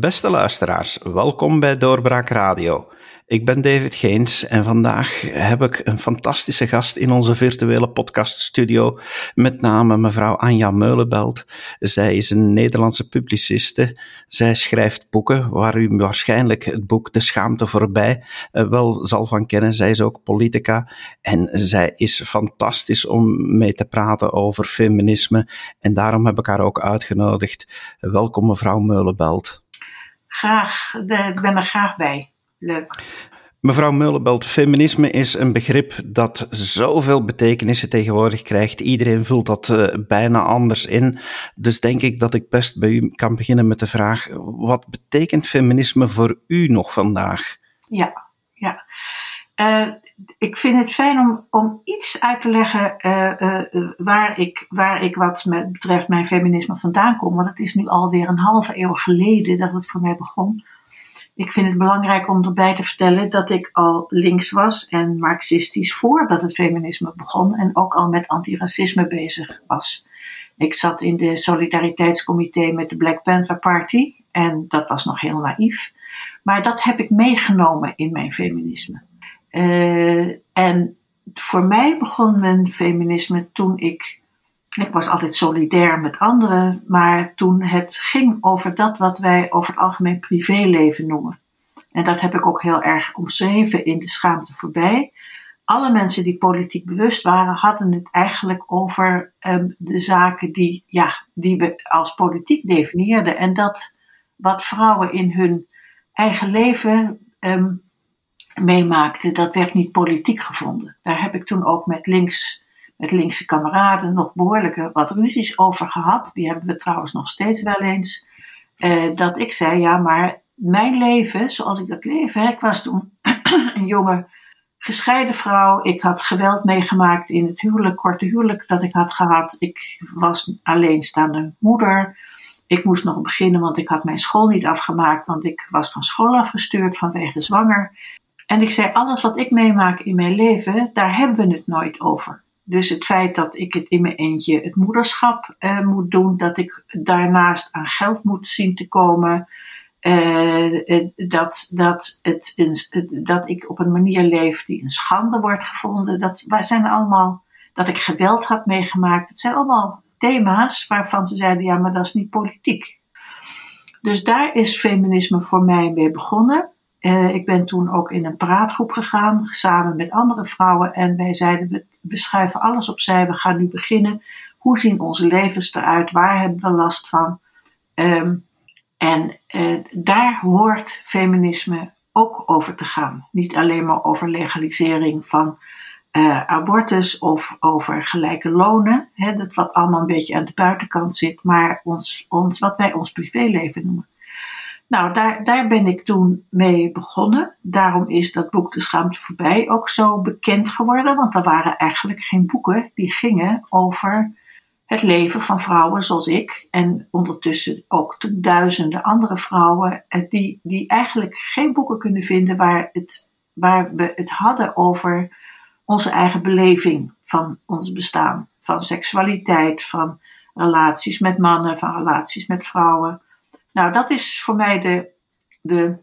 Beste luisteraars, welkom bij Doorbraak Radio. Ik ben David Geens en vandaag heb ik een fantastische gast in onze virtuele podcaststudio, met name mevrouw Anja Meulenbelt. Zij is een Nederlandse publiciste. Zij schrijft boeken waar u waarschijnlijk het boek De Schaamte voorbij eh, wel zal van kennen. Zij is ook politica en zij is fantastisch om mee te praten over feminisme en daarom heb ik haar ook uitgenodigd. Welkom mevrouw Meulenbelt. Graag, ik ben er graag bij. Leuk. Mevrouw Meulenbelt, feminisme is een begrip dat zoveel betekenissen tegenwoordig krijgt. Iedereen vult dat uh, bijna anders in. Dus denk ik dat ik best bij u kan beginnen met de vraag: wat betekent feminisme voor u nog vandaag? Ja, ja. Uh, ik vind het fijn om, om iets uit te leggen uh, waar, ik, waar ik wat met betreft mijn feminisme vandaan kom. Want het is nu alweer een halve eeuw geleden dat het voor mij begon. Ik vind het belangrijk om erbij te vertellen dat ik al links was en marxistisch voordat het feminisme begon en ook al met antiracisme bezig was. Ik zat in de solidariteitscomité met de Black Panther Party en dat was nog heel naïef. Maar dat heb ik meegenomen in mijn feminisme. Uh, en voor mij begon mijn feminisme toen ik ik was altijd solidair met anderen, maar toen het ging over dat wat wij over het algemeen privéleven noemen. En dat heb ik ook heel erg omschreven in de schaamte voorbij. Alle mensen die politiek bewust waren, hadden het eigenlijk over um, de zaken die, ja, die we als politiek definieerden. En dat wat vrouwen in hun eigen leven um, meemaakten, dat werd niet politiek gevonden. Daar heb ik toen ook met links met linkse kameraden nog behoorlijke wat ruzies over gehad. Die hebben we trouwens nog steeds wel eens. Uh, dat ik zei, ja, maar mijn leven, zoals ik dat leven, ik was toen een jonge gescheiden vrouw. Ik had geweld meegemaakt in het huwelijk, korte huwelijk dat ik had gehad. Ik was alleenstaande moeder. Ik moest nog beginnen, want ik had mijn school niet afgemaakt, want ik was van school afgestuurd vanwege zwanger. En ik zei, alles wat ik meemaak in mijn leven, daar hebben we het nooit over. Dus het feit dat ik het in mijn eentje het moederschap uh, moet doen, dat ik daarnaast aan geld moet zien te komen, uh, dat, dat, het, dat ik op een manier leef die een schande wordt gevonden, dat wij zijn allemaal, dat ik geweld had meegemaakt, dat zijn allemaal thema's waarvan ze zeiden, ja, maar dat is niet politiek. Dus daar is feminisme voor mij mee begonnen. Uh, ik ben toen ook in een praatgroep gegaan, samen met andere vrouwen. En wij zeiden, we, schuiven alles opzij, we gaan nu beginnen. Hoe zien onze levens eruit? Waar hebben we last van? Um, en uh, daar hoort feminisme ook over te gaan. Niet alleen maar over legalisering van uh, abortus of over gelijke lonen. Hè, dat wat allemaal een beetje aan de buitenkant zit. Maar ons, ons, wat wij ons privéleven noemen. Nou, daar, daar ben ik toen mee begonnen. Daarom is dat boek De Schaamte Voorbij ook zo bekend geworden. Want er waren eigenlijk geen boeken die gingen over het leven van vrouwen zoals ik. En ondertussen ook duizenden andere vrouwen. Eh, die, die eigenlijk geen boeken kunnen vinden waar, het, waar we het hadden over onze eigen beleving van ons bestaan. Van seksualiteit, van relaties met mannen, van relaties met vrouwen. Nou, dat is voor mij de, de,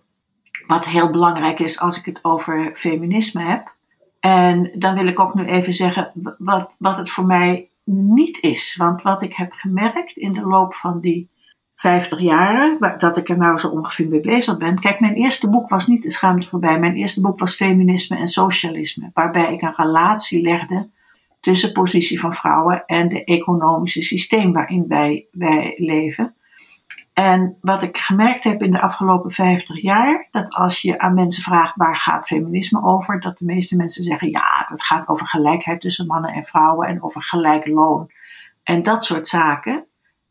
wat heel belangrijk is als ik het over feminisme heb. En dan wil ik ook nu even zeggen wat, wat het voor mij niet is. Want wat ik heb gemerkt in de loop van die 50 jaren, dat ik er nou zo ongeveer mee bezig ben. Kijk, mijn eerste boek was niet de schaamte voorbij. Mijn eerste boek was Feminisme en Socialisme, waarbij ik een relatie legde tussen positie van vrouwen en de economische systeem waarin wij, wij leven. En wat ik gemerkt heb in de afgelopen 50 jaar, dat als je aan mensen vraagt waar gaat feminisme over, dat de meeste mensen zeggen ja, dat gaat over gelijkheid tussen mannen en vrouwen en over gelijk loon en dat soort zaken.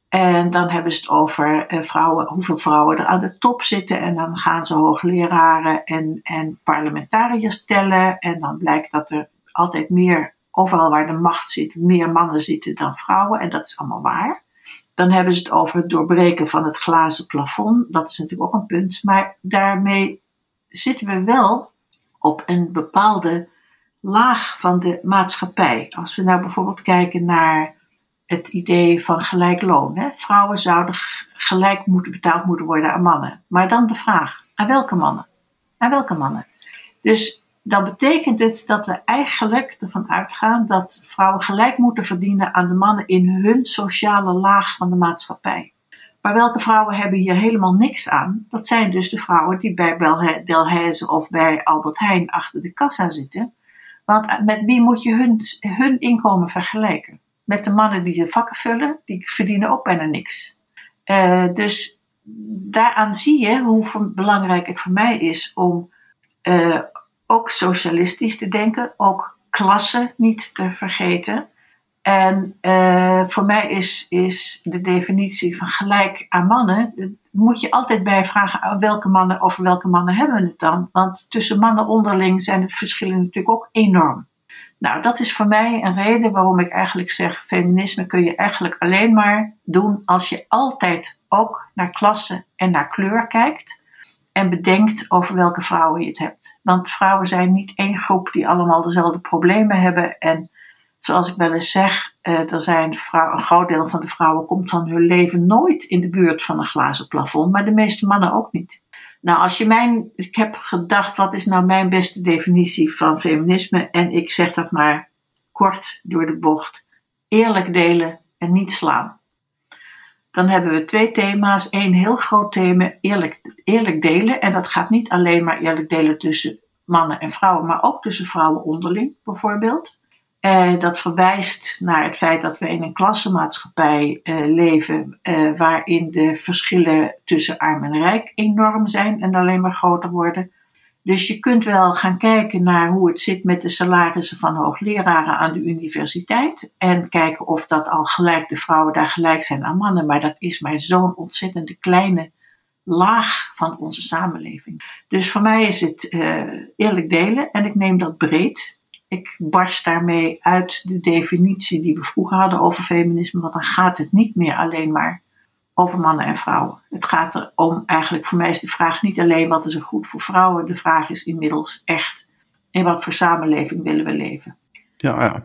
En dan hebben ze het over eh, vrouwen, hoeveel vrouwen er aan de top zitten. En dan gaan ze hoogleraren en, en parlementariërs tellen. En dan blijkt dat er altijd meer, overal waar de macht zit, meer mannen zitten dan vrouwen. En dat is allemaal waar. Dan hebben ze het over het doorbreken van het glazen plafond. Dat is natuurlijk ook een punt. Maar daarmee zitten we wel op een bepaalde laag van de maatschappij. Als we nou bijvoorbeeld kijken naar het idee van gelijk loon. Hè? Vrouwen zouden gelijk moeten betaald moeten worden aan mannen. Maar dan de vraag, aan welke mannen? Aan welke mannen? Dus dan betekent het dat we eigenlijk ervan uitgaan dat vrouwen gelijk moeten verdienen aan de mannen in hun sociale laag van de maatschappij. Maar welke vrouwen hebben hier helemaal niks aan? Dat zijn dus de vrouwen die bij Delhaize of bij Albert Heijn achter de kassa zitten. Want met wie moet je hun, hun inkomen vergelijken? Met de mannen die de vakken vullen, die verdienen ook bijna niks. Uh, dus daaraan zie je hoe belangrijk het voor mij is om uh, ook socialistisch te denken, ook klasse niet te vergeten. En uh, voor mij is, is de definitie van gelijk aan mannen, moet je altijd bij vragen welke mannen, over welke mannen hebben we het dan? Want tussen mannen onderling zijn de verschillen natuurlijk ook enorm. Nou, dat is voor mij een reden waarom ik eigenlijk zeg: feminisme kun je eigenlijk alleen maar doen als je altijd ook naar klasse en naar kleur kijkt en bedenkt over welke vrouwen je het hebt. Want vrouwen zijn niet één groep die allemaal dezelfde problemen hebben. En zoals ik wel eens zeg, eh, er zijn vrouwen, een groot deel van de vrouwen komt van hun leven nooit in de buurt van een glazen plafond, maar de meeste mannen ook niet. Nou, als je mijn, ik heb gedacht, wat is nou mijn beste definitie van feminisme? En ik zeg dat maar kort door de bocht. Eerlijk delen en niet slaan. Dan hebben we twee thema's. Eén heel groot thema, eerlijk, eerlijk delen. En dat gaat niet alleen maar eerlijk delen tussen mannen en vrouwen, maar ook tussen vrouwen onderling bijvoorbeeld. Uh, dat verwijst naar het feit dat we in een klassenmaatschappij uh, leven uh, waarin de verschillen tussen arm en rijk enorm zijn en alleen maar groter worden. Dus je kunt wel gaan kijken naar hoe het zit met de salarissen van hoogleraren aan de universiteit en kijken of dat al gelijk de vrouwen daar gelijk zijn aan mannen, maar dat is maar zo'n ontzettende kleine laag van onze samenleving. Dus voor mij is het eerlijk delen en ik neem dat breed ik barst daarmee uit de definitie die we vroeger hadden over feminisme, want dan gaat het niet meer alleen maar over mannen en vrouwen. Het gaat er om, eigenlijk voor mij is de vraag niet alleen wat is er goed voor vrouwen, de vraag is inmiddels echt in wat voor samenleving willen we leven. Ja, ja.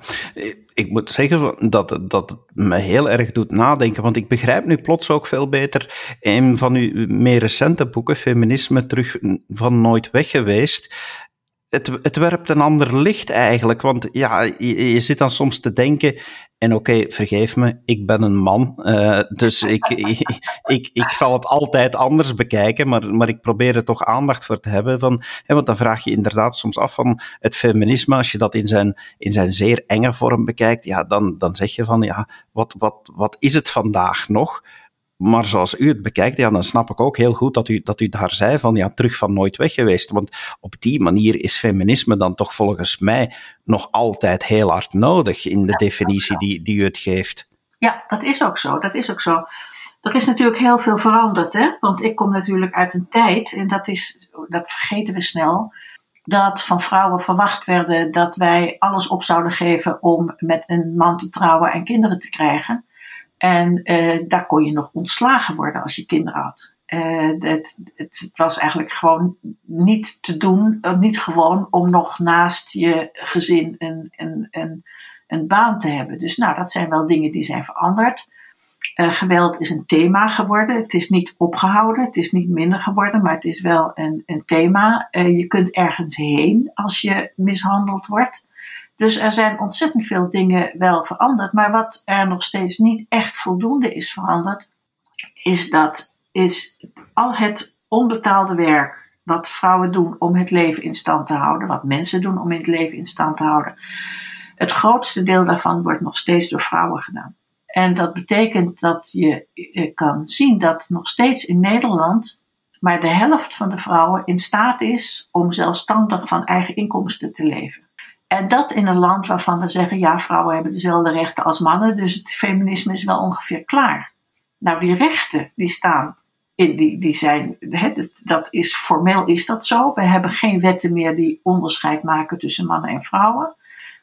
Ik moet zeggen dat, dat het me heel erg doet nadenken, want ik begrijp nu plots ook veel beter een van uw meer recente boeken, Feminisme terug van nooit weg geweest het, het werpt een ander licht eigenlijk. Want ja, je, zit dan soms te denken. En oké, vergeef me, ik ben een man. Uh, dus ik, ik, ik, ik, zal het altijd anders bekijken. Maar, maar ik probeer er toch aandacht voor te hebben. Van, hè, want dan vraag je inderdaad soms af van het feminisme. Als je dat in zijn, in zijn zeer enge vorm bekijkt. Ja, dan, dan zeg je van ja, wat, wat, wat is het vandaag nog? Maar zoals u het bekijkt, ja, dan snap ik ook heel goed dat u, dat u daar zei van ja, terug van nooit weg geweest. Want op die manier is feminisme dan toch volgens mij nog altijd heel hard nodig in de definitie die, die u het geeft. Ja, dat is ook zo. Dat is ook zo. Er is natuurlijk heel veel veranderd, hè? Want ik kom natuurlijk uit een tijd, en dat, is, dat vergeten we snel, dat van vrouwen verwacht werden dat wij alles op zouden geven om met een man te trouwen en kinderen te krijgen. En uh, daar kon je nog ontslagen worden als je kinderen had. Uh, het, het, was eigenlijk gewoon niet te doen, uh, niet gewoon om nog naast je gezin een baan te hebben. Dus nou, dat zijn wel dingen die zijn veranderd. geweld is een thema geworden. Het is niet opgehouden, het is niet minder geworden, maar het is wel een, een thema. je kunt ergens heen als je mishandeld wordt. Dus er zijn ontzettend veel dingen wel veranderd. Maar wat er nog steeds niet echt voldoende is veranderd, is dat is al het onbetaalde werk wat vrouwen doen om het leven in stand te houden, wat mensen doen om het leven in stand te houden. Het grootste deel daarvan wordt nog steeds door vrouwen gedaan. En dat betekent dat je kan zien dat nog steeds in Nederland maar de helft van de vrouwen in staat is om zelfstandig van eigen inkomsten te leven. En dat in een land waarvan we zeggen, ja, vrouwen hebben dezelfde rechten als mannen, dus het feminisme is wel ongeveer klaar. Nou, die rechten, die staan, in, die, die zijn, dat is, formeel is dat zo. We hebben geen wetten meer die onderscheid maken tussen mannen en vrouwen.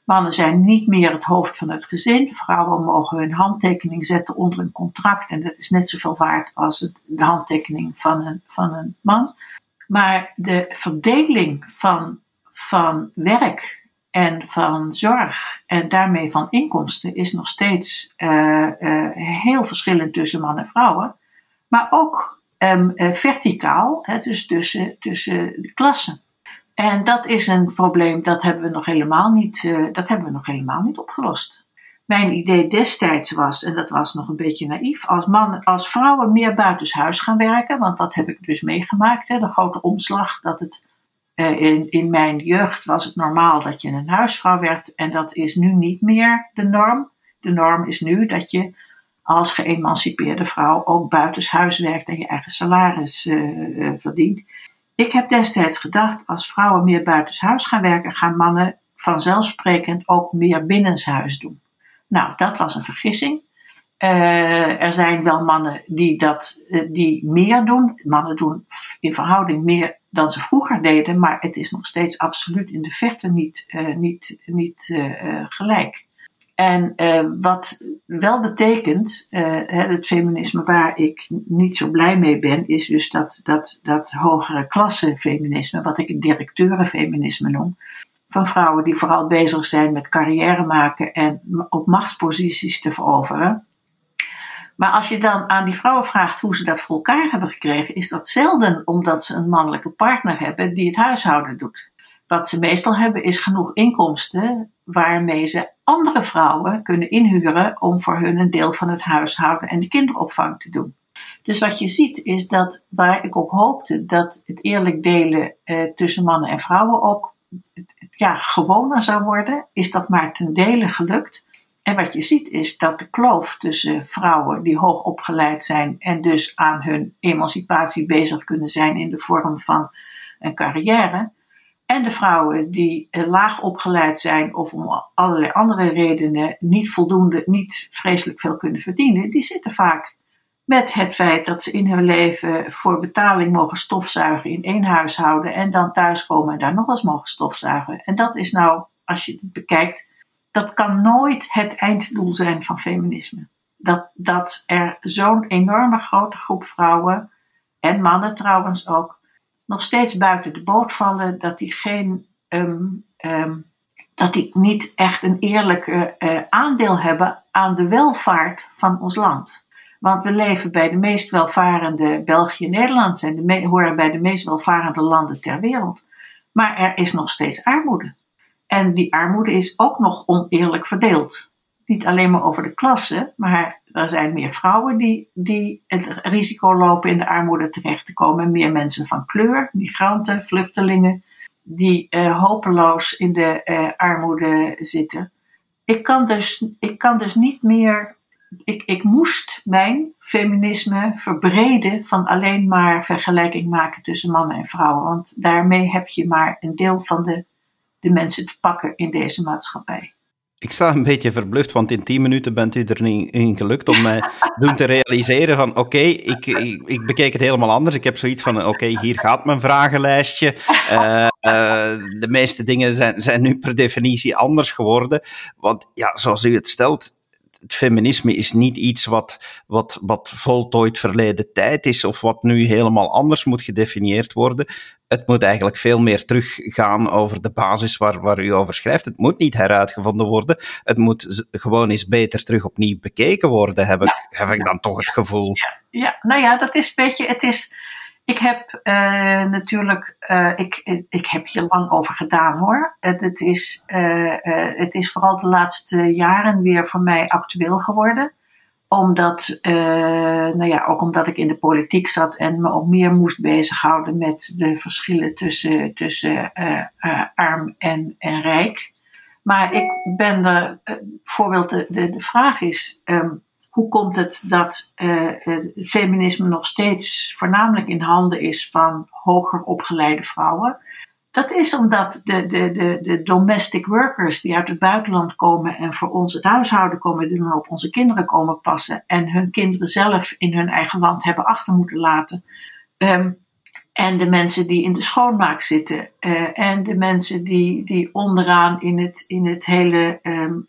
Mannen zijn niet meer het hoofd van het gezin. Vrouwen mogen hun handtekening zetten onder een contract. En dat is net zoveel waard als de handtekening van een, van een man. Maar de verdeling van, van werk en van zorg en daarmee van inkomsten is nog steeds uh, uh, heel verschillend tussen mannen en vrouwen. Maar ook um, uh, verticaal, hè, dus tussen, tussen de klassen. En dat is een probleem dat hebben we nog helemaal niet, dat hebben we nog helemaal niet opgelost. Mijn idee destijds was, en dat was nog een beetje naïef, als, mannen, als vrouwen meer buitenshuis gaan werken, want dat heb ik dus meegemaakt, hè, de grote omslag dat het in, in mijn jeugd was het normaal dat je een huisvrouw werd en dat is nu niet meer de norm. De norm is nu dat je als geëmancipeerde vrouw ook buitenshuis werkt en je eigen salaris uh, verdient. Ik heb destijds gedacht, als vrouwen meer buitenshuis gaan werken, gaan mannen vanzelfsprekend ook meer binnenshuis doen. Nou, dat was een vergissing. Uh, er zijn wel mannen die dat uh, die meer doen. Mannen doen in verhouding meer dan ze vroeger deden, maar het is nog steeds absoluut in de verte niet, uh, niet, niet gelijk. En wat wel betekent, het feminisme waar ik niet zo blij mee ben, is dus dat, dat, dat hogere klasse feminisme, wat ik directeurenfeminisme noem, van vrouwen die vooral bezig zijn met carrière maken en op machtsposities te veroveren. Maar als je dan aan die vrouwen vraagt hoe ze dat voor elkaar hebben gekregen, is dat zelden omdat ze een mannelijke partner hebben die het huishouden doet. Wat ze meestal hebben is genoeg inkomsten waarmee ze andere vrouwen kunnen inhuren om voor hun een deel van het huishouden en de kinderopvang te doen. Dus wat je ziet is dat waar ik op hoopte dat het eerlijk delen eh, tussen mannen en vrouwen ook ja, gewoner zou worden, is dat maar ten dele gelukt. En wat je ziet is dat de kloof tussen vrouwen die hoog opgeleid zijn en dus aan hun emancipatie bezig kunnen zijn in de vorm van een carrière, en de vrouwen die eh, laag opgeleid zijn of om allerlei andere redenen niet voldoende, niet vreselijk veel kunnen verdienen, die zitten vaak met het feit dat ze in hun leven voor betaling mogen stofzuigen in één huishouden en dan thuiskomen en daar nog eens mogen stofzuigen. En dat is nou, als je het bekijkt, dat kan nooit het einddoel zijn van feminisme. Dat, dat er zo'n enorme grote groep vrouwen, en mannen trouwens ook, nog steeds buiten de boot vallen, dat die geen, um, um, dat die niet echt een eerlijke uh, aandeel hebben aan de welvaart van ons land. Want we leven bij de meest welvarende, België en Nederland de horen bij de meest welvarende landen ter wereld. Maar er is nog steeds armoede. En die armoede is ook nog oneerlijk verdeeld. Niet alleen maar over de klasse, maar er zijn meer vrouwen die, die het risico lopen in de armoede terecht te komen. En meer mensen van kleur, migranten, vluchtelingen, die uh, hopeloos in de uh, armoede zitten. Ik kan, dus, ik kan dus niet meer. Ik, ik moest mijn feminisme verbreden van alleen maar vergelijking maken tussen mannen en vrouwen. Want daarmee heb je maar een deel van de de mensen te pakken in deze maatschappij. Ik sta een beetje verbluft, want in tien minuten bent u er niet in gelukt om mij doen te realiseren van oké, ik, ik, bekeek het helemaal anders. Ik heb zoiets van oké, hier gaat mijn vragenlijstje. Uh, uh, de meeste dingen zijn, zijn nu per definitie anders geworden. Want ja, zoals u het stelt, het feminisme is niet iets wat, wat, wat voltooid verleden tijd is of wat nu helemaal anders moet gedefinieerd worden. Het moet eigenlijk veel meer teruggaan over de basis waar, waar u over schrijft. Het moet niet heruitgevonden worden. Het moet gewoon eens beter terug opnieuw bekeken worden, heb ik, heb ik dan toch het gevoel. Ja, ja, nou ja, dat is een beetje, het is ik heb uh, natuurlijk, uh, ik, ik heb hier lang over gedaan hoor. Het, het, is, uh, het is vooral de laatste jaren weer voor mij actueel geworden. Omdat, nou ja, ook omdat ik in de politiek zat en me ook meer moest bezighouden met de verschillen tussen, tussen arm en, en rijk. Maar ik ben er, bijvoorbeeld, de, de, de vraag is, um, hoe komt het dat het feminisme nog steeds voornamelijk in handen is van hoger opgeleide vrouwen? Dat is omdat de, de, de, de domestic workers die uit het buitenland komen en voor ons het huishouden komen doen en op onze kinderen komen passen en hun kinderen zelf in hun eigen land hebben achter moeten laten. Um, en de mensen die in de schoonmaak zitten. Uh, en de mensen die, die onderaan in het, in het hele um,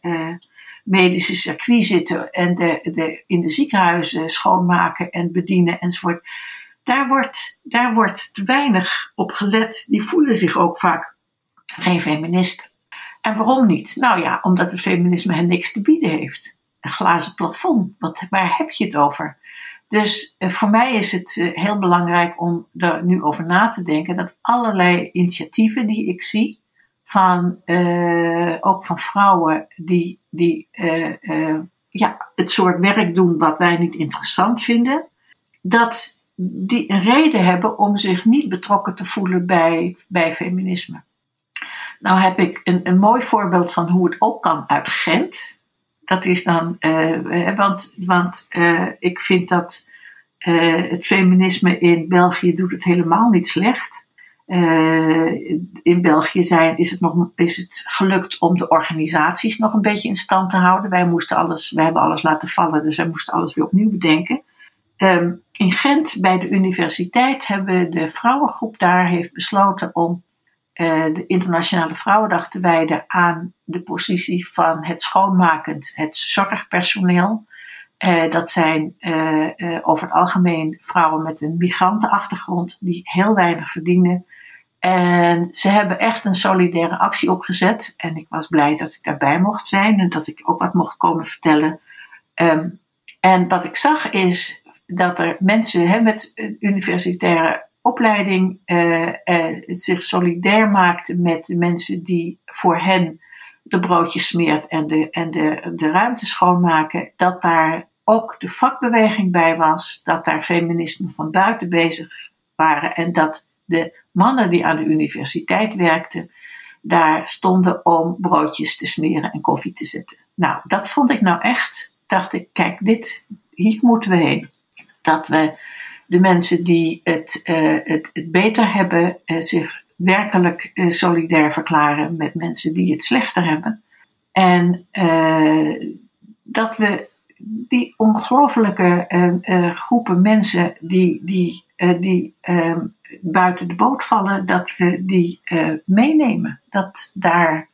medische circuit zitten en de, de, in de ziekenhuizen schoonmaken en bedienen enzovoort. Daar wordt, daar wordt te weinig op gelet. Die voelen zich ook vaak geen feminist. En waarom niet? Nou ja, omdat het feminisme hen niks te bieden heeft. Een glazen plafond, wat, waar heb je het over? Dus eh, voor mij is het eh, heel belangrijk om er nu over na te denken dat allerlei initiatieven die ik zie, van, uh, ook van vrouwen die, die ja, het soort werk doen wat wij niet interessant vinden, dat die reden hebben om zich niet betrokken te voelen bij, bij feminisme. Nou heb ik een, een mooi voorbeeld van hoe het ook kan uit Gent. Dat is dan, uh, want, want uh, ik vind dat het feminisme in België doet het helemaal niet slecht. in België zijn, is, het nog, is het gelukt om de organisaties nog een beetje in stand te houden. Wij moesten alles, wij hebben alles laten vallen, dus wij moesten alles weer opnieuw bedenken. Um, in Gent bij de universiteit hebben de vrouwengroep daar heeft besloten om uh, de Internationale Vrouwendag te wijden aan de positie van het schoonmakend, het zorgpersoneel. Uh, dat zijn uh, over het algemeen vrouwen met een migrantenachtergrond die heel weinig verdienen. En ze hebben echt een solidaire actie opgezet. En ik was blij dat ik daarbij mocht zijn en dat ik ook wat mocht komen vertellen. Um, en wat ik zag is dat er mensen hè, met een universitaire opleiding uh, uh, zich solidair maakten met de mensen die voor hen de broodjes smeert en de, en de, de ruimte schoonmaken, dat daar ook de vakbeweging bij was, dat daar feminisme van buiten bezig waren en dat de mannen die aan de universiteit werkten, daar stonden om broodjes te smeren en koffie te zetten. Nou, dat vond ik nou echt, dacht ik, kijk, dit, hier moeten we heen dat we de mensen die het, uh, het, het, beter hebben, uh, zich werkelijk uh, solidair verklaren met mensen die het slechter hebben. En dat we die ongelofelijke groepen mensen die, die, die ehm, buiten de boot vallen, dat we die meenemen. Dat daar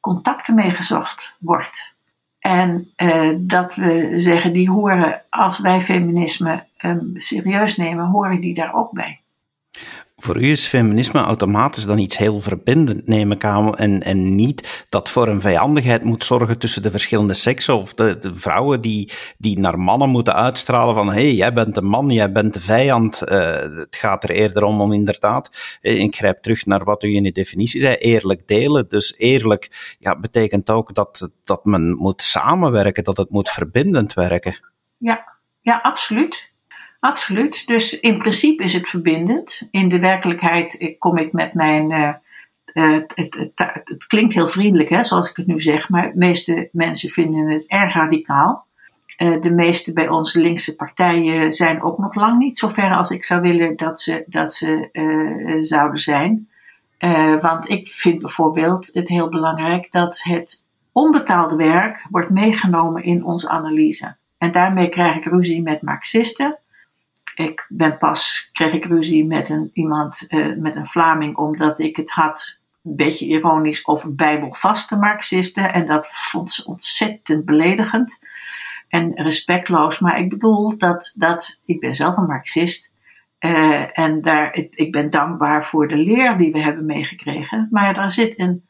contacten mee gezocht wordt. En uh, dat we zeggen, die horen, als wij feminisme um, serieus nemen, horen die daar ook bij. Voor u is feminisme automatisch dan iets heel verbindend, neem ik aan. En, en niet dat voor een vijandigheid moet zorgen tussen de verschillende seksen. Of de, de vrouwen die, die naar mannen moeten uitstralen van hé, hey, jij bent een man, jij bent de vijand. Uh, het gaat er eerder om om inderdaad, eh, ik grijp terug naar wat u in de definitie zei, eerlijk delen. Dus eerlijk ja, betekent ook dat, dat men moet samenwerken, dat het moet verbindend werken. Ja, ja absoluut. Absoluut. Dus in principe is het verbindend. In de werkelijkheid kom ik met mijn. Uh, het, het, het, klinkt heel vriendelijk, hè, zoals ik het nu zeg, maar de meeste mensen vinden het erg radicaal. De meeste bij onze linkse partijen zijn ook nog lang niet zo ver als ik zou willen dat ze, dat ze zouden zijn. want ik vind bijvoorbeeld het heel belangrijk dat het onbetaalde werk wordt meegenomen in onze analyse. En daarmee krijg ik ruzie met Marxisten ik ben pas, kreeg ik ruzie met een, iemand, uh, met een Vlaming, omdat ik het had, een beetje ironisch, over bijbelvaste Marxisten. En dat vond ze ontzettend beledigend en respectloos. Maar ik bedoel dat, dat ik ben zelf een Marxist. Uh, en daar, ik, ik ben dankbaar voor de leer die we hebben meegekregen. Maar daar zit een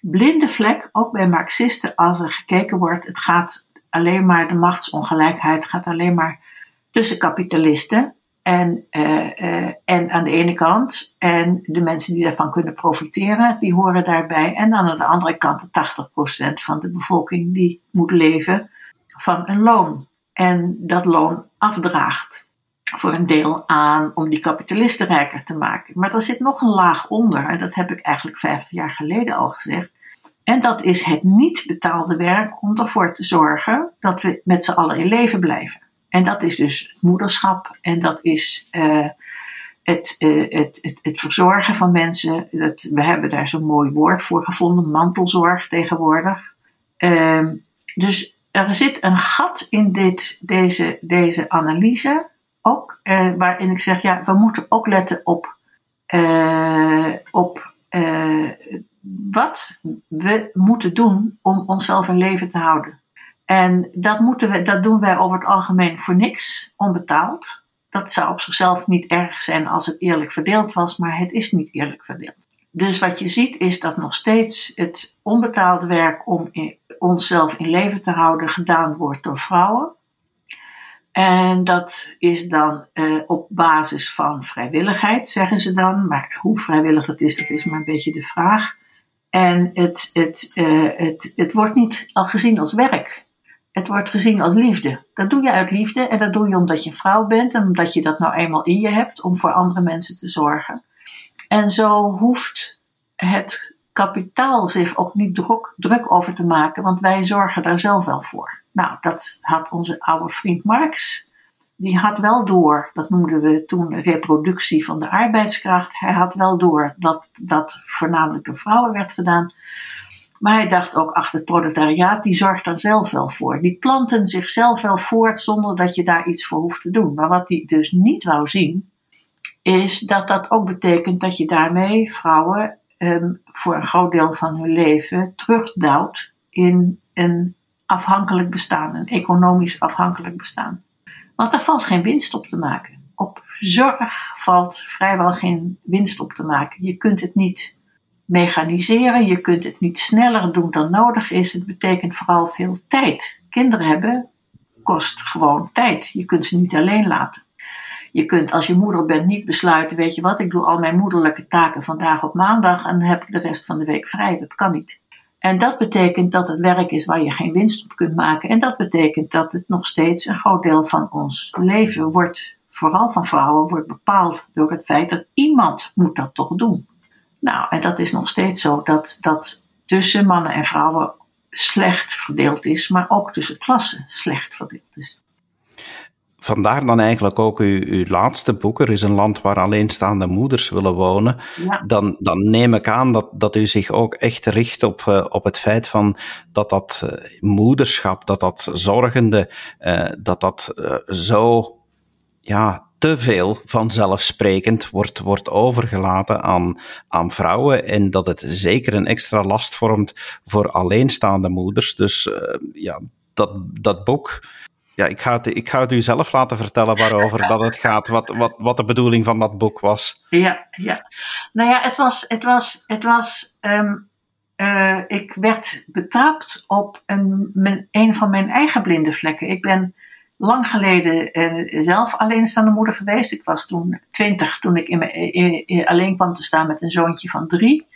blinde vlek, ook bij Marxisten, als er gekeken wordt. Het gaat alleen maar, de machtsongelijkheid gaat alleen maar tussen kapitalisten en, uh, uh, en aan de ene kant en de mensen die daarvan kunnen profiteren, die horen daarbij. En dan aan de andere kant de 80% van de bevolking die moet leven van een loon. En dat loon afdraagt voor een deel aan om die kapitalisten rijker te maken. Maar er zit nog een laag onder, en dat heb ik eigenlijk vijf jaar geleden al gezegd. En dat is het niet betaalde werk om ervoor te zorgen dat we met z'n allen in leven blijven. En dat is dus moederschap en dat is uh, het, uh, het, het, het, verzorgen van mensen. Dat, we hebben daar zo'n mooi woord voor gevonden, mantelzorg tegenwoordig. Uh, dus er zit een gat in dit, deze, deze analyse, ook uh, waarin ik zeg, ja, we moeten ook letten op, op wat we moeten doen om onszelf in leven te houden. En dat, moeten we, dat doen wij over het algemeen voor niks, onbetaald. Dat zou op zichzelf niet erg zijn als het eerlijk verdeeld was, maar het is niet eerlijk verdeeld. Dus wat je ziet is dat nog steeds het onbetaalde werk om onszelf in leven te houden gedaan wordt door vrouwen. En dat is dan uh, op basis van vrijwilligheid, zeggen ze dan. Maar hoe vrijwillig dat is, dat is maar een beetje de vraag. En het, het, uh, het, het wordt niet al gezien als werk. Het wordt gezien als liefde. Dat doe je uit liefde en dat doe je omdat je vrouw bent en omdat je dat nou eenmaal in je hebt om voor andere mensen te zorgen. En zo hoeft het kapitaal zich ook niet druk, druk over te maken, want wij zorgen daar zelf wel voor. Nou, dat had onze oude vriend Marx. Die had wel door, dat noemden we toen reproductie van de arbeidskracht. Hij had wel door dat dat voornamelijk door vrouwen werd gedaan. Maar hij dacht ook, achter het proletariaat, die zorgt daar zelf wel voor. Die planten zichzelf wel voort zonder dat je daar iets voor hoeft te doen. Maar wat hij dus niet wou zien, is dat dat ook betekent dat je daarmee vrouwen um, voor een groot deel van hun leven terugduwt in een afhankelijk bestaan, een economisch afhankelijk bestaan. Want daar valt geen winst op te maken. Op zorg valt vrijwel geen winst op te maken. Je kunt het niet mechaniseren, je kunt het niet sneller doen dan nodig is. Het betekent vooral veel tijd. Kinderen hebben kost gewoon tijd. Je kunt ze niet alleen laten. Je kunt als je moeder bent niet besluiten, weet je wat, ik doe al mijn moederlijke taken vandaag op maandag en dan heb ik de rest van de week vrij. Dat kan niet. En dat betekent dat het werk is waar je geen winst op kunt maken. En dat betekent dat het nog steeds een groot deel van ons leven wordt, vooral van vrouwen, wordt bepaald door het feit dat iemand moet dat toch doen. Nou, en dat is nog steeds zo dat dat tussen mannen en vrouwen slecht verdeeld is, maar ook tussen klassen slecht verdeeld is vandaar dan eigenlijk ook uw, uw laatste boek. Er is een land waar alleenstaande moeders willen wonen. Dan, dan neem ik aan dat, dat u zich ook echt richt op, uh, op het feit van dat dat uh, moederschap, dat dat zorgende, uh, dat dat zo ja, te veel vanzelfsprekend wordt, wordt overgelaten aan, aan vrouwen en dat het zeker een extra last vormt voor alleenstaande moeders. Dus ja, dat, dat boek ja, ik ga, het, ik ga het u zelf laten vertellen waarover dat het gaat, wat, wat, wat de bedoeling van dat boek was. Ja, ja. Nou ja, het was, het was, het was um, uh, ik werd betrapt op een, een van mijn eigen blinde vlekken. Ik ben lang geleden uh, zelf alleenstaande moeder geweest. Ik was toen twintig toen ik in, in, alleen kwam te staan met een zoontje van drie.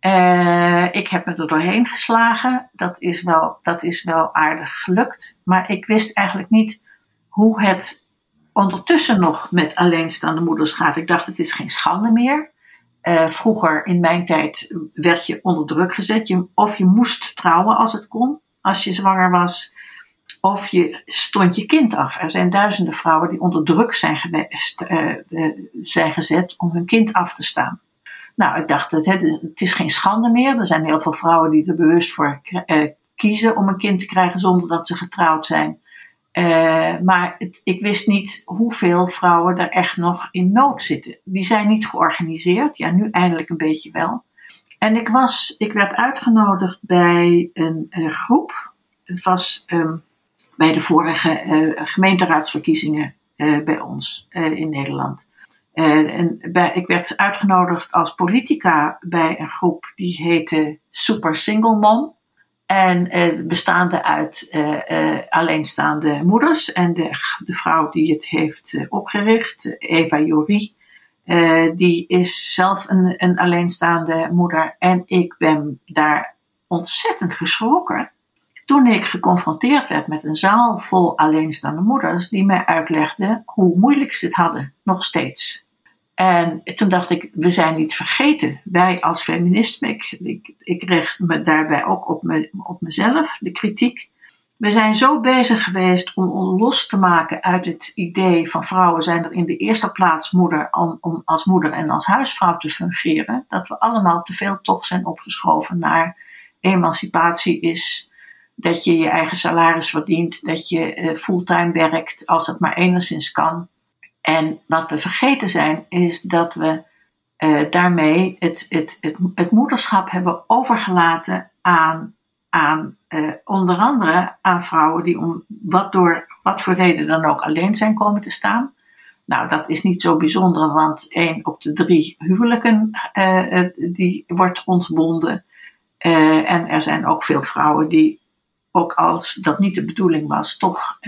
Uh, ik heb me er doorheen geslagen. Dat is, wel, dat is wel aardig gelukt. Maar ik wist eigenlijk niet hoe het ondertussen nog met alleenstaande moeders gaat. Ik dacht, het is geen schande meer. Vroeger in mijn tijd werd je onder druk gezet. Of je moest trouwen als het kon, als je zwanger was. Of je stond je kind af. Er zijn duizenden vrouwen die onder druk zijn, geweest, uh, zijn gezet om hun kind af te staan. Nou, ik dacht, het, het is geen schande meer. Er zijn heel veel vrouwen die er bewust voor uh, kiezen om een kind te krijgen zonder dat ze getrouwd zijn. Maar het, ik wist niet hoeveel vrouwen er echt nog in nood zitten. Die zijn niet georganiseerd. Ja, nu eindelijk een beetje wel. En ik, was, ik werd uitgenodigd bij een groep. Het was um, bij de vorige gemeenteraadsverkiezingen bij ons in Nederland. En bij, ik werd uitgenodigd als politica bij een groep die heette Super Single Mom. En bestaande uit alleenstaande moeders. En de, de vrouw die het heeft opgericht, Eva Jorie, die is zelf een, een alleenstaande moeder. En ik ben daar ontzettend geschrokken toen ik geconfronteerd werd met een zaal vol alleenstaande moeders die mij uitlegden hoe moeilijk ze het hadden, nog steeds. En toen dacht ik, we zijn niet vergeten. Wij als feministen, ik, ik, ik richt me daarbij ook op, me, op mezelf, de kritiek. We zijn zo bezig geweest om ons los te maken uit het idee van vrouwen zijn er in de eerste plaats moeder om, om als moeder en als huisvrouw te fungeren, dat we allemaal te veel toch zijn opgeschoven naar emancipatie is dat je je eigen salaris verdient, dat je uh, fulltime werkt als het maar enigszins kan. En wat we vergeten zijn, is dat we uh, daarmee het, het, het, het, moederschap hebben overgelaten aan, aan uh, onder andere aan vrouwen die om wat, door, wat voor reden dan ook alleen zijn komen te staan. Nou, dat is niet zo bijzonder, want één op de drie huwelijken die wordt ontbonden. En er zijn ook veel vrouwen die, ook als dat niet de bedoeling was, toch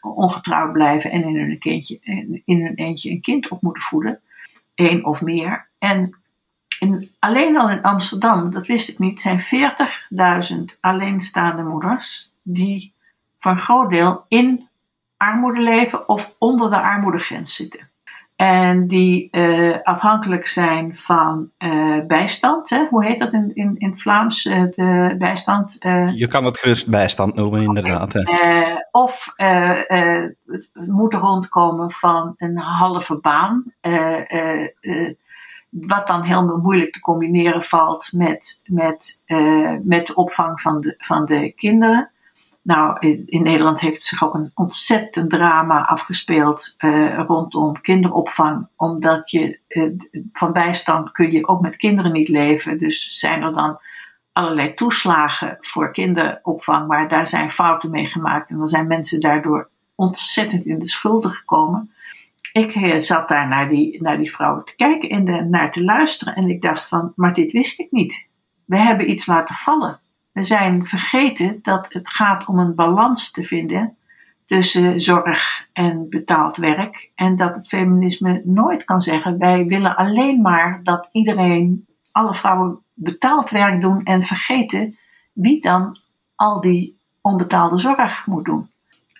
ongetrouwd blijven en in hun, kindje, in hun eentje een kind op moeten voeden. Eén of meer. En alleen al in Amsterdam, dat wist ik niet, zijn 40.000 alleenstaande moeders die een groot deel in armoede leven of onder de armoedegrens zitten. En die uh, afhankelijk zijn van uh, bijstand. Hè? Hoe heet dat in, in, in Vlaams? Uh, de bijstand. Je kan het gerust bijstand noemen, inderdaad. of moeten rondkomen van een halve baan. wat dan heel moeilijk te combineren valt met, met, met de opvang van de, van de kinderen. Nou, in, Nederland heeft zich ook een ontzettend drama afgespeeld uh, rondom kinderopvang. Omdat je uh, van bijstand kun je ook met kinderen niet leven. Dus zijn er dan allerlei toeslagen voor kinderopvang. Maar daar zijn fouten mee gemaakt. En dan zijn mensen daardoor ontzettend in de schulden gekomen. Ik uh, zat daar naar die, naar die vrouwen te kijken en naar te luisteren. En ik dacht van, maar dit wist ik niet. We hebben iets laten vallen. We zijn vergeten dat het gaat om een balans te vinden tussen zorg en betaald werk. En dat het feminisme nooit kan zeggen: wij willen alleen maar dat iedereen, alle vrouwen betaald werk doen en vergeten wie dan al die onbetaalde zorg moet doen.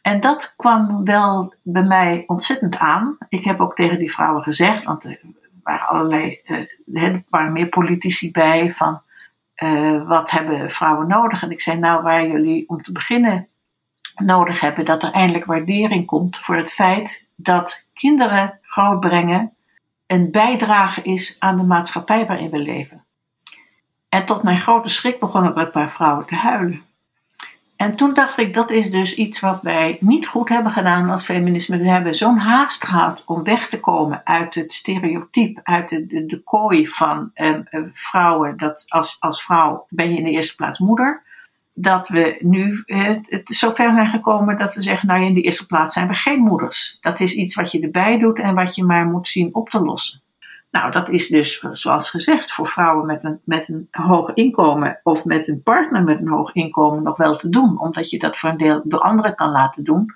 En dat kwam wel bij mij ontzettend aan. Ik heb ook tegen die vrouwen gezegd, want er waren allerlei, eh, er waren meer politici bij van uh, wat hebben vrouwen nodig? En ik zei, nou, waar jullie om te beginnen nodig hebben, dat er eindelijk waardering komt voor het feit dat kinderen grootbrengen een bijdrage is aan de maatschappij waarin we leven. En tot mijn grote schrik begonnen een paar vrouwen te huilen. En toen dacht ik, dat is dus iets wat wij niet goed hebben gedaan als feminisme. We hebben zo'n haast gehad om weg te komen uit het stereotype, uit de, de, kooi van uh, vrouwen. Dat als, als vrouw ben je in de eerste plaats moeder. Dat we nu uh, het zover zijn gekomen dat we zeggen, nou in de eerste plaats zijn we geen moeders. Dat is iets wat je erbij doet en wat je maar moet zien op te lossen. Nou, dat is dus, zoals gezegd, voor vrouwen met een, met een hoog inkomen of met een partner met een hoog inkomen nog wel te doen, omdat je dat voor een deel door anderen kan laten doen.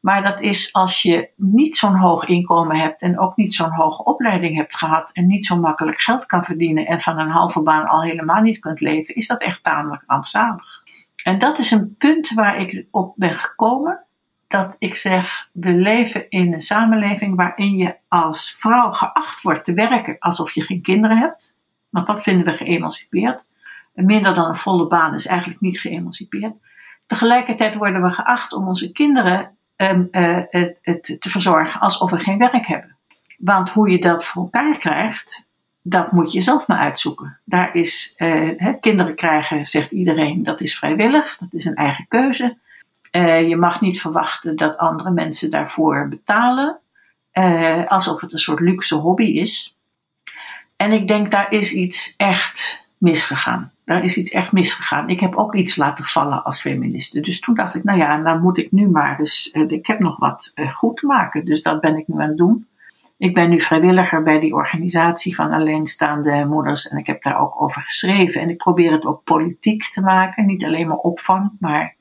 Maar dat is als je niet zo'n hoog inkomen hebt en ook niet zo'n hoge opleiding hebt gehad en niet zo makkelijk geld kan verdienen en van een halve baan al helemaal niet kunt leven, is dat echt tamelijk rampzalig. En dat is een punt waar ik op ben gekomen dat ik zeg, we leven in een samenleving waarin je als vrouw geacht wordt te werken alsof je geen kinderen hebt. Want dat vinden we geëmancipeerd. Minder dan een volle baan is eigenlijk niet geëmancipeerd. Tegelijkertijd worden we geacht om onze kinderen um, uh, het, het te verzorgen alsof we geen werk hebben. Want hoe je dat voor elkaar krijgt, dat moet je zelf maar uitzoeken. Daar is, uh, kinderen krijgen, zegt iedereen, dat is vrijwillig, dat is een eigen keuze. Uh, je mag niet verwachten dat andere mensen daarvoor betalen, uh, alsof het een soort luxe hobby is. En ik denk, daar is iets echt misgegaan. Daar is iets echt misgegaan. Ik heb ook iets laten vallen als feministe. Dus toen dacht ik, nou ja, nou moet ik nu maar. Dus uh, ik heb nog wat goed te maken. Dus dat ben ik nu aan het doen. Ik ben nu vrijwilliger bij die organisatie van alleenstaande moeders. En ik heb daar ook over geschreven. En ik probeer het ook politiek te maken. Niet alleen maar opvang, maar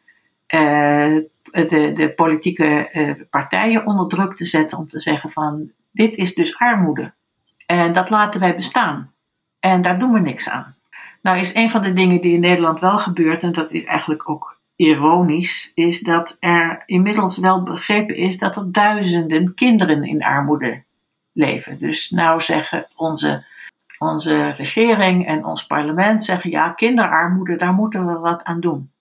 de, de, politieke uh, partijen onder druk te zetten om te zeggen van dit is dus armoede. En dat laten wij bestaan. En daar doen we niks aan. Nou is een van de dingen die in Nederland wel gebeurt, en dat is eigenlijk ook ironisch, is dat er inmiddels wel begrepen is dat er duizenden kinderen in armoede leven. Dus nou zeggen onze, onze regering en ons parlement zeggen ja, kinderarmoede, daar moeten we wat aan doen.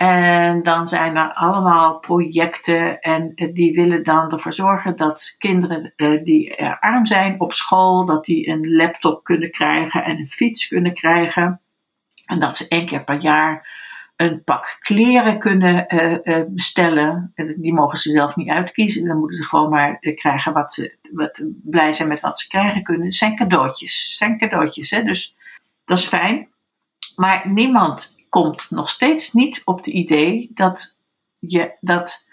En dan zijn er allemaal projecten en eh, die willen dan ervoor zorgen dat kinderen uh, die arm zijn op school, dat die een laptop kunnen krijgen en een fiets kunnen krijgen. En dat ze één keer per jaar een pak kleren kunnen bestellen. Die mogen ze zelf niet uitkiezen. Dan moeten ze gewoon maar krijgen wat ze wat, blij zijn met wat ze krijgen kunnen. Zijn cadeautjes. Zijn cadeautjes. Hè? Dus dat is fijn. Maar niemand komt nog steeds niet op het idee dat, je, dat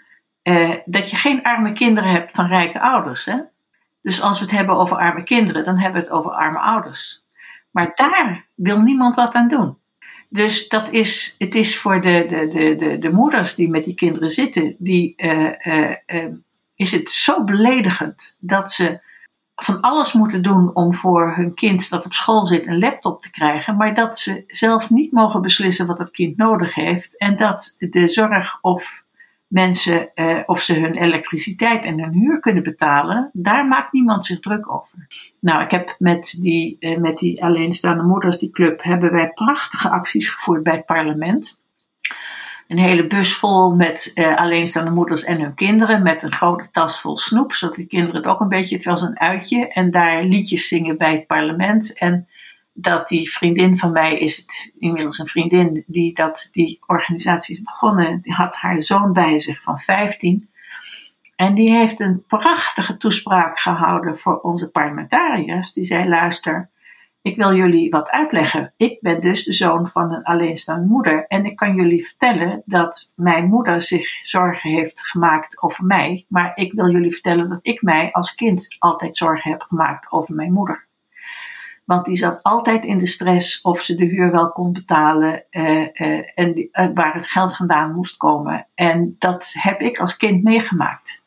eh, dat je geen arme kinderen hebt van rijke ouders. Hè? Dus als we het hebben over arme kinderen, dan hebben we het over arme ouders. Maar daar wil niemand wat aan doen. Dus dat is, het is voor de, de, de, de, de moeders die met die kinderen zitten, die, uh, uh, is het zo beledigend dat ze van alles moeten doen om voor hun kind dat op school zit een laptop te krijgen, maar dat ze zelf niet mogen beslissen wat het kind nodig heeft en dat de zorg of mensen, uh, of ze hun elektriciteit en hun huur kunnen betalen, daar maakt niemand zich druk over. Nou, ik heb met die, uh, met die alleenstaande moeders, die club, hebben wij prachtige acties gevoerd bij het parlement. Een hele bus vol met uh, alleenstaande moeders en hun kinderen, met een grote tas vol snoep, zodat de kinderen het ook een beetje, het was een uitje, en daar liedjes zingen bij het parlement. En dat die vriendin van mij is het inmiddels een vriendin die dat die organisatie is begonnen. Die had haar zoon bij zich van 15. En die heeft een prachtige toespraak gehouden voor onze parlementariërs. Die zei: Luister, ik wil jullie wat uitleggen. Ik ben dus de zoon van een alleenstaande moeder. En ik kan jullie vertellen dat mijn moeder zich zorgen heeft gemaakt over mij. Maar ik wil jullie vertellen dat ik mij als kind altijd zorgen heb gemaakt over mijn moeder. Want die zat altijd in de stress of ze de huur wel kon betalen uh, uh, en uh, waar het geld vandaan moest komen. En dat heb ik als kind meegemaakt.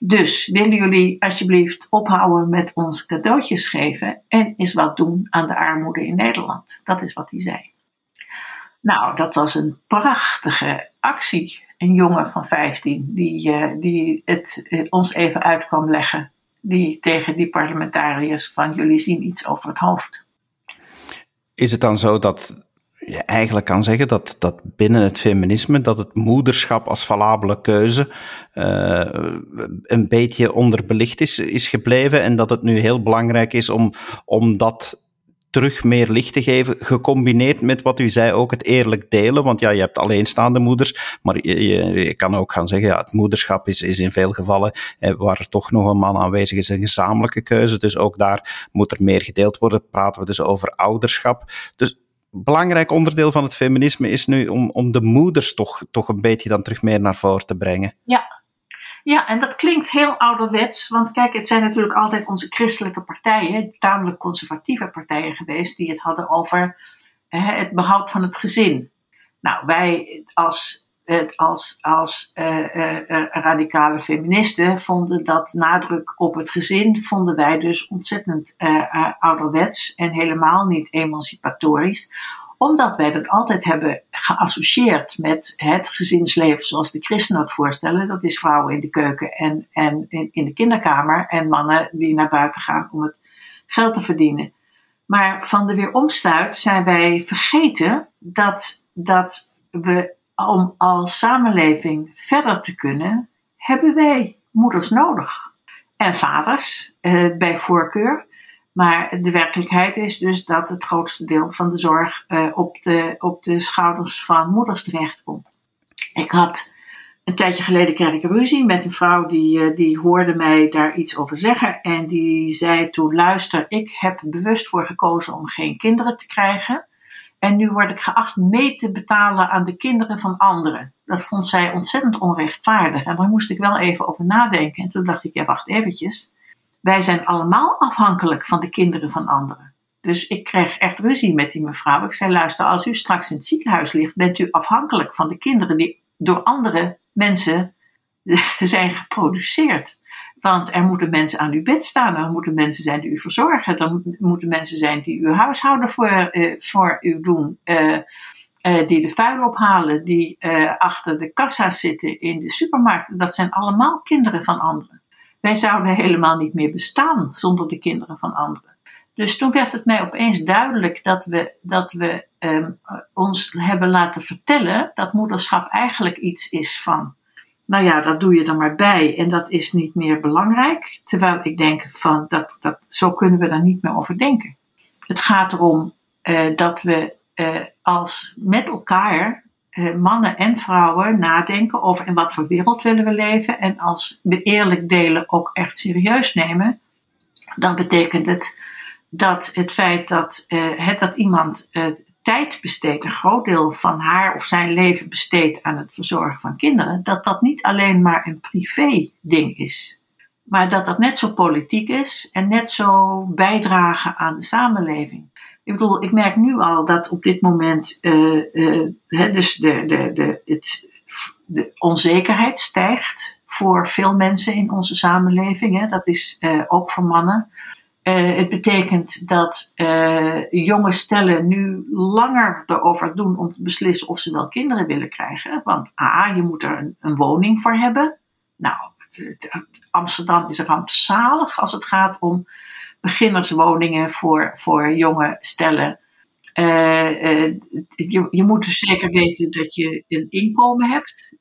Dus willen jullie alsjeblieft ophouden met ons cadeautjes geven en eens wat doen aan de armoede in Nederland? Dat is wat hij zei. Nou, dat was een prachtige actie. Een jongen van 15 die, die het ons even uit kwam leggen die tegen die parlementariërs van jullie zien iets over het hoofd. Is het dan zo dat je eigenlijk kan zeggen dat, dat binnen het feminisme dat het moederschap als valabele keuze uh, een beetje onderbelicht is, is gebleven en dat het nu heel belangrijk is om, om dat terug meer licht te geven, gecombineerd met wat u zei, ook het eerlijk delen. Want ja, je hebt alleenstaande moeders, maar je, je, kan ook gaan zeggen, ja, het moederschap is, is in veel gevallen, eh, waar er toch nog een man aanwezig is, een gezamenlijke keuze. Dus ook daar moet er meer gedeeld worden. Praten we dus over ouderschap. Dus belangrijk onderdeel van het feminisme is nu om, om de moeders toch, toch een beetje dan terug meer naar voren te brengen. Ja, ja, en dat klinkt heel ouderwets, want kijk, het zijn natuurlijk altijd onze christelijke partijen, tamelijk conservatieve partijen geweest, die het hadden over hè, het behoud van het gezin. Nou, wij als, als, als uh, uh, radicale feministen vonden dat nadruk op het gezin, vonden wij dus ontzettend uh, ouderwets en helemaal niet emancipatorisch omdat wij dat altijd hebben geassocieerd met het gezinsleven zoals de christenen het voorstellen. Dat is vrouwen in de keuken en, en in, in de kinderkamer en mannen die naar buiten gaan om het geld te verdienen. Maar van de weeromstuit zijn wij vergeten dat, dat we om als samenleving verder te kunnen, hebben wij moeders nodig. En vaders, eh, bij voorkeur. Maar de werkelijkheid is dus dat het grootste deel van de zorg uh, op, de, op de schouders van moeders terechtkomt. Ik had een tijdje geleden kreeg ik ruzie met een vrouw die, uh, die hoorde mij daar iets over zeggen. En die zei toen: Luister, ik heb bewust voor gekozen om geen kinderen te krijgen. En nu word ik geacht mee te betalen aan de kinderen van anderen. Dat vond zij ontzettend onrechtvaardig. En daar moest ik wel even over nadenken. En toen dacht ik: Ja, wacht eventjes wij zijn allemaal afhankelijk van de kinderen van anderen. Dus ik kreeg echt ruzie met die mevrouw. Ik zei: luister, als u straks in het ziekenhuis ligt, bent u afhankelijk van de kinderen die door andere mensen zijn geproduceerd. Want er moeten mensen aan uw bed staan, er moeten mensen zijn die u verzorgen, er moeten mensen zijn die uw huishouden voor, uh, voor u doen, uh, uh, die de vuil ophalen, die achter de kassa zitten in de supermarkt. Dat zijn allemaal kinderen van anderen. Wij zouden helemaal niet meer bestaan zonder de kinderen van anderen. Dus toen werd het mij opeens duidelijk dat we, dat we um, ons hebben laten vertellen dat moederschap eigenlijk iets is van, nou ja, dat doe je er maar bij en dat is niet meer belangrijk. Terwijl ik denk van, dat, dat, zo kunnen we daar niet meer over denken. Het gaat erom uh, dat we uh, als met elkaar eh, mannen en vrouwen nadenken over in wat voor wereld willen we leven. En als we eerlijk delen ook echt serieus nemen, dan betekent het dat het feit dat, uh, dat iemand uh, tijd besteedt, een groot deel van haar of zijn leven besteedt aan het verzorgen van kinderen, dat dat niet alleen maar een privé ding is. Maar dat dat net zo politiek is en net zo bijdragen aan de samenleving. Ik bedoel, ik merk nu al dat op dit moment uh, uh, dus de, de, de, het, de onzekerheid stijgt voor veel mensen in onze samenleving. Dat is uh, ook voor mannen. Het betekent dat jonge stellen nu langer erover doen om te beslissen of ze wel kinderen willen krijgen. Want A, je moet er een, een woning voor hebben. Nou, Amsterdam is rampzalig als het gaat om beginnerswoningen voor, voor jonge stellen. Uh, je, je, moet dus zeker weten dat je een inkomen hebt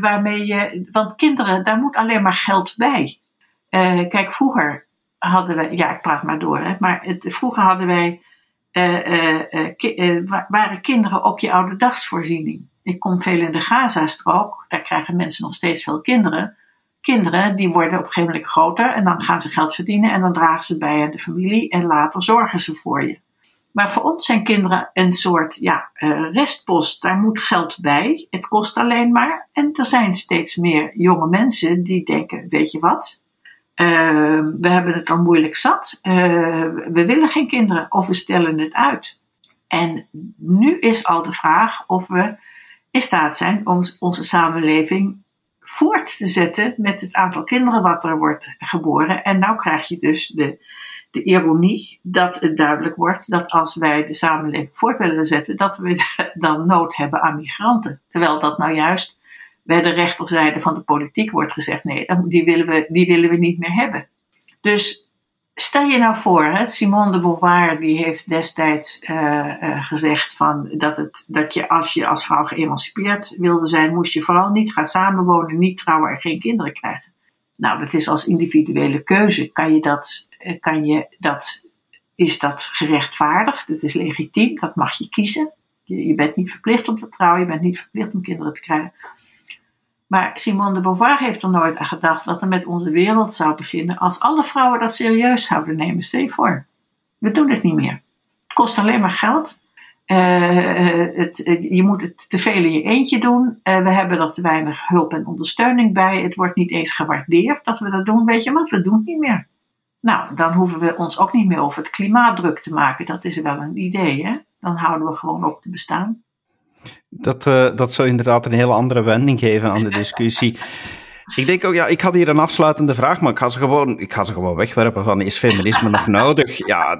waarmee je. Want kinderen, daar moet alleen maar geld bij. kijk, vroeger hadden we. Ja, ik praat maar door, hè, maar vroeger hadden wij. Ki waren kinderen ook je oude dagsvoorziening. Ik kom veel in de Gazastrook, daar krijgen mensen nog steeds veel kinderen kinderen die worden op een gegeven moment groter en dan gaan ze geld verdienen en dan dragen ze bij de familie en later zorgen ze voor je. Maar voor ons zijn kinderen een soort ja, restpost. Daar moet geld bij. Het kost alleen maar. En er zijn steeds meer jonge mensen die denken: Weet je wat? Uh, we hebben het al moeilijk zat. Uh, we willen geen kinderen of we stellen het uit. En nu is al de vraag of we in staat zijn om onze samenleving voort te zetten met het aantal kinderen wat er wordt geboren. En nou krijg je dus de, de ironie dat het duidelijk wordt dat als wij de samenleving voort willen zetten, dat we dan nood hebben aan migranten. Terwijl dat nou juist bij de rechterzijde van de politiek wordt gezegd: nee, die willen we, die willen we niet meer hebben. Dus Stel je nou voor, hè, Simone de Beauvoir die heeft destijds uh, uh, gezegd van dat, het, dat je als je als vrouw geëmancipeerd wilde zijn, moest je vooral niet gaan samenwonen, niet trouwen en geen kinderen krijgen. Nou, dat is als individuele keuze. Kan je dat, eh, kan je dat, is dat gerechtvaardigd? Dat is legitiem, dat mag je kiezen. Je bent niet verplicht om te trouwen, je bent niet verplicht om kinderen te krijgen. Maar Simone de Beauvoir heeft er nooit aan gedacht wat er met onze wereld zou beginnen als alle vrouwen dat serieus zouden nemen. Stel voor. We doen het niet meer. Het kost alleen maar geld. Uh, het, je moet het te veel in je eentje doen. We hebben er te weinig hulp en ondersteuning bij. Het wordt niet eens gewaardeerd dat we dat doen. Weet je wat? We doen het niet meer. Nou, dan hoeven we ons ook niet meer over het klimaat druk te maken. Dat is wel een idee, hè? Dan houden we gewoon op te bestaan. Dat, uh, dat zou inderdaad een hele andere wending geven aan de discussie. Ik denk ook, ja, ik had hier een afsluitende vraag, maar ik ga ze gewoon, ik ga ze gewoon wegwerpen van, is feminisme nog nodig? Ja,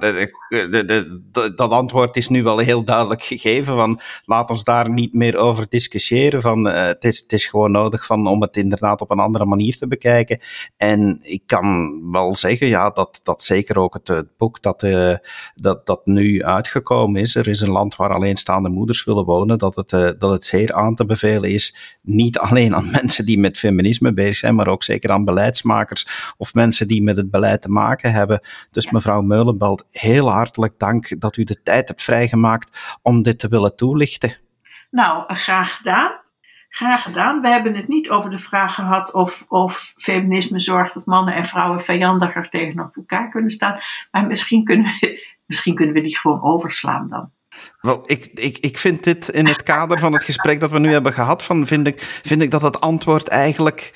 dat antwoord is nu wel heel duidelijk gegeven, van laat ons daar niet meer over discussiëren, van uh, het, is, het is gewoon nodig van, om het inderdaad op een andere manier te bekijken. En ik kan wel zeggen, ja, dat, dat zeker ook het, boek dat, uh, dat, dat nu uitgekomen is, er is een land waar alleenstaande moeders willen wonen, dat het, uh, dat het zeer aan te bevelen is, niet alleen aan mensen die met feminisme bezig zijn, maar ook zeker aan beleidsmakers of mensen die met het beleid te maken hebben. Dus mevrouw Meulenbelt, heel hartelijk dank dat u de tijd hebt vrijgemaakt om dit te willen toelichten. Nou, graag gedaan. Graag gedaan. We hebben het niet over de vraag gehad of, of feminisme zorgt dat mannen en vrouwen vijandiger tegenover elkaar kunnen staan. Maar misschien kunnen we, misschien kunnen we die gewoon overslaan dan. Wel, ik, ik, ik vind dit in het kader van het gesprek dat we nu hebben gehad, van vind, ik, vind ik dat het antwoord eigenlijk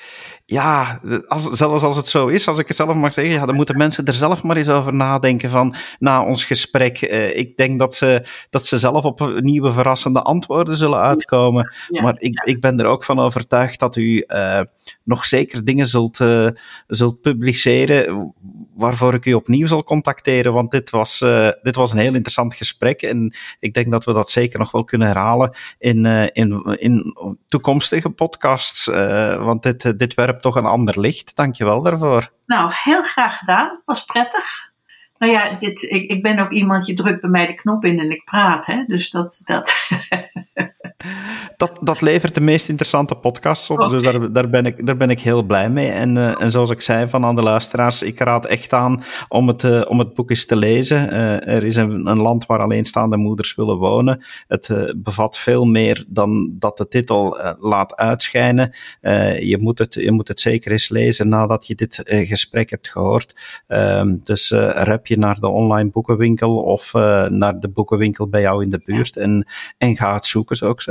ja, als, zelfs als het zo is, als ik het zelf mag zeggen, ja, dan moeten mensen er zelf maar eens over nadenken van na ons gesprek. Uh, ik denk dat ze, dat ze zelf op nieuwe verrassende antwoorden zullen uitkomen. maar ik, ik ben er ook van overtuigd dat u uh, nog zeker dingen zult, uh, zult publiceren waarvoor ik u opnieuw zal contacteren. Want dit was, dit was een heel interessant gesprek en ik denk dat we dat zeker nog wel kunnen herhalen in, in, in toekomstige podcasts. want dit, dit toch een ander licht. Dank je wel daarvoor. Nou, heel graag gedaan. Was prettig. Nou ja, dit, ik, ik ben ook iemand, je drukt bij mij de knop in en ik praat. Hè? Dus dat. dat dat, dat levert de meest interessante podcasts op. Dus daar, daar, ben ik, daar ben ik heel blij mee. En, uh, en zoals ik zei van aan de luisteraars, ik raad echt aan om het, uh, om het boek eens te lezen. Uh, er is een, een, land waar alleenstaande moeders willen wonen. Het bevat veel meer dan dat de titel laat uitschijnen. je, moet het, je moet het zeker eens lezen nadat je dit gesprek hebt gehoord. Ehm, dus rep je naar de online boekenwinkel of naar de boekenwinkel bij jou in de buurt en, en ga het zoeken, zou ik.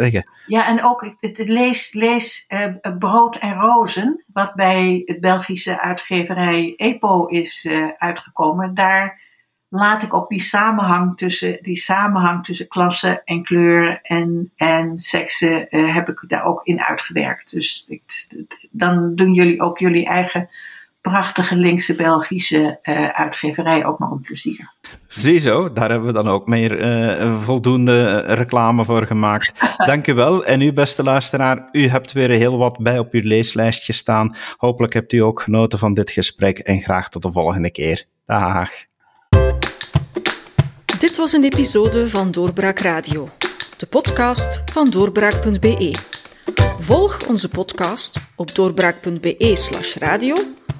Ja, en ook het, lees, lees uh, Brood en Rozen, wat bij het Belgische uitgeverij EPO is uh, uitgekomen. Daar laat ik ook die samenhang tussen, die samenhang tussen klasse en kleur en, en seksen, heb ik daar ook in uitgewerkt. Dus ik, dan doen jullie ook jullie eigen prachtige linkse Belgische uh, uitgeverij ook nog een plezier. Ziezo, daar hebben we dan ook meer uh, voldoende reclame voor gemaakt. Dank u wel. En u, beste luisteraar, u hebt weer heel wat bij op uw leeslijstje staan. Hopelijk hebt u ook genoten van dit gesprek en graag tot de volgende keer. Dag. Dit was een episode van Doorbraak Radio, de podcast van doorbraak.be. Volg onze podcast op doorbraak.be/radio